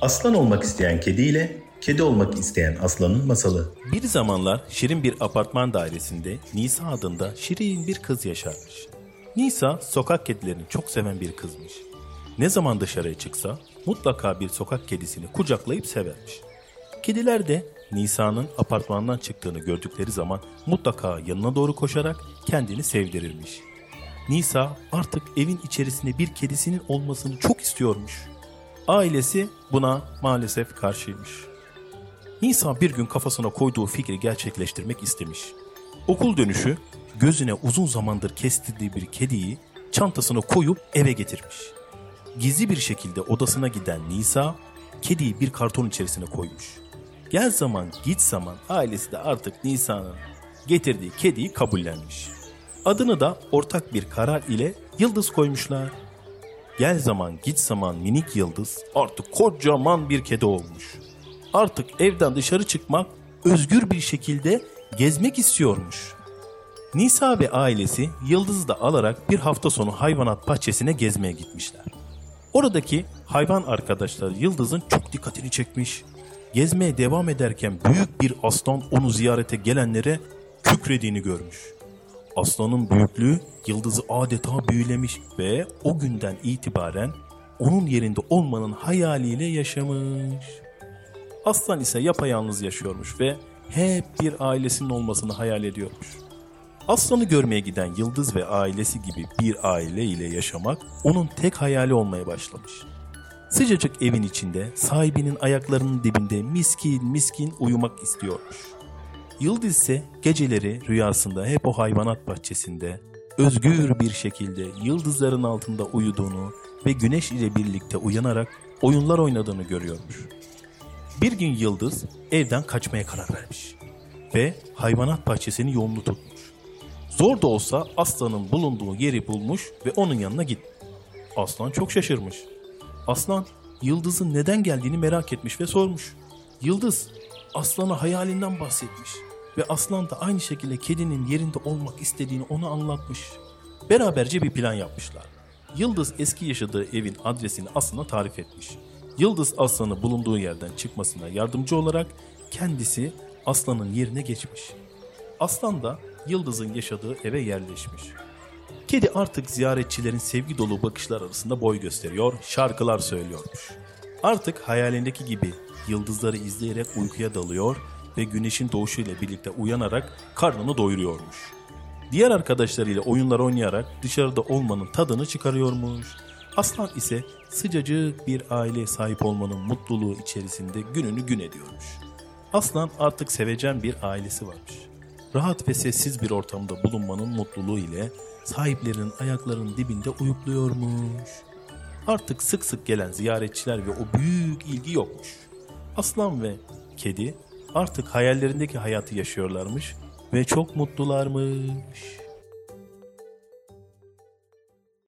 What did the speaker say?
Aslan olmak isteyen kediyle kedi olmak isteyen aslanın masalı. Bir zamanlar şirin bir apartman dairesinde Nisa adında şirin bir kız yaşarmış. Nisa sokak kedilerini çok seven bir kızmış. Ne zaman dışarıya çıksa mutlaka bir sokak kedisini kucaklayıp severmiş. Kediler de Nisa'nın apartmandan çıktığını gördükleri zaman mutlaka yanına doğru koşarak kendini sevdirirmiş. Nisa artık evin içerisinde bir kedisinin olmasını çok istiyormuş. Ailesi buna maalesef karşıymış. Nisa bir gün kafasına koyduğu fikri gerçekleştirmek istemiş. Okul dönüşü gözüne uzun zamandır kestirdiği bir kediyi çantasına koyup eve getirmiş. Gizli bir şekilde odasına giden Nisa kediyi bir karton içerisine koymuş. Gel zaman git zaman ailesi de artık Nisa'nın getirdiği kediyi kabullenmiş. Adını da ortak bir karar ile Yıldız koymuşlar. Gel zaman git zaman minik yıldız artık kocaman bir kedi olmuş. Artık evden dışarı çıkmak, özgür bir şekilde gezmek istiyormuş. Nisa ve ailesi Yıldız'ı da alarak bir hafta sonu hayvanat bahçesine gezmeye gitmişler. Oradaki hayvan arkadaşları Yıldız'ın çok dikkatini çekmiş. Gezmeye devam ederken büyük bir aslan onu ziyarete gelenlere kükrediğini görmüş. Aslanın büyüklüğü Yıldız'ı adeta büyülemiş ve o günden itibaren onun yerinde olmanın hayaliyle yaşamış. Aslan ise yapayalnız yaşıyormuş ve hep bir ailesinin olmasını hayal ediyormuş. Aslanı görmeye giden Yıldız ve ailesi gibi bir aile ile yaşamak onun tek hayali olmaya başlamış. Sıcacık evin içinde sahibinin ayaklarının dibinde miskin miskin uyumak istiyormuş. Yıldız ise geceleri rüyasında hep o hayvanat bahçesinde özgür bir şekilde yıldızların altında uyuduğunu ve güneş ile birlikte uyanarak oyunlar oynadığını görüyormuş. Bir gün Yıldız evden kaçmaya karar vermiş ve hayvanat bahçesini yolunu tutmuş. Zor da olsa aslanın bulunduğu yeri bulmuş ve onun yanına gitti. Aslan çok şaşırmış. Aslan Yıldız'ın neden geldiğini merak etmiş ve sormuş. Yıldız aslana hayalinden bahsetmiş ve aslan da aynı şekilde kedinin yerinde olmak istediğini ona anlatmış. Beraberce bir plan yapmışlar. Yıldız eski yaşadığı evin adresini aslana tarif etmiş. Yıldız aslanı bulunduğu yerden çıkmasına yardımcı olarak kendisi aslanın yerine geçmiş. Aslan da Yıldız'ın yaşadığı eve yerleşmiş. Kedi artık ziyaretçilerin sevgi dolu bakışlar arasında boy gösteriyor, şarkılar söylüyormuş. Artık hayalindeki gibi yıldızları izleyerek uykuya dalıyor ve güneşin doğuşuyla birlikte uyanarak karnını doyuruyormuş. Diğer arkadaşlarıyla oyunlar oynayarak dışarıda olmanın tadını çıkarıyormuş. Aslan ise sıcacık bir aileye sahip olmanın mutluluğu içerisinde gününü gün ediyormuş. Aslan artık sevecen bir ailesi varmış. Rahat ve sessiz bir ortamda bulunmanın mutluluğu ile sahiplerinin ayaklarının dibinde uyukluyormuş. Artık sık sık gelen ziyaretçiler ve o büyük ilgi yokmuş. Aslan ve kedi artık hayallerindeki hayatı yaşıyorlarmış ve çok mutlularmış.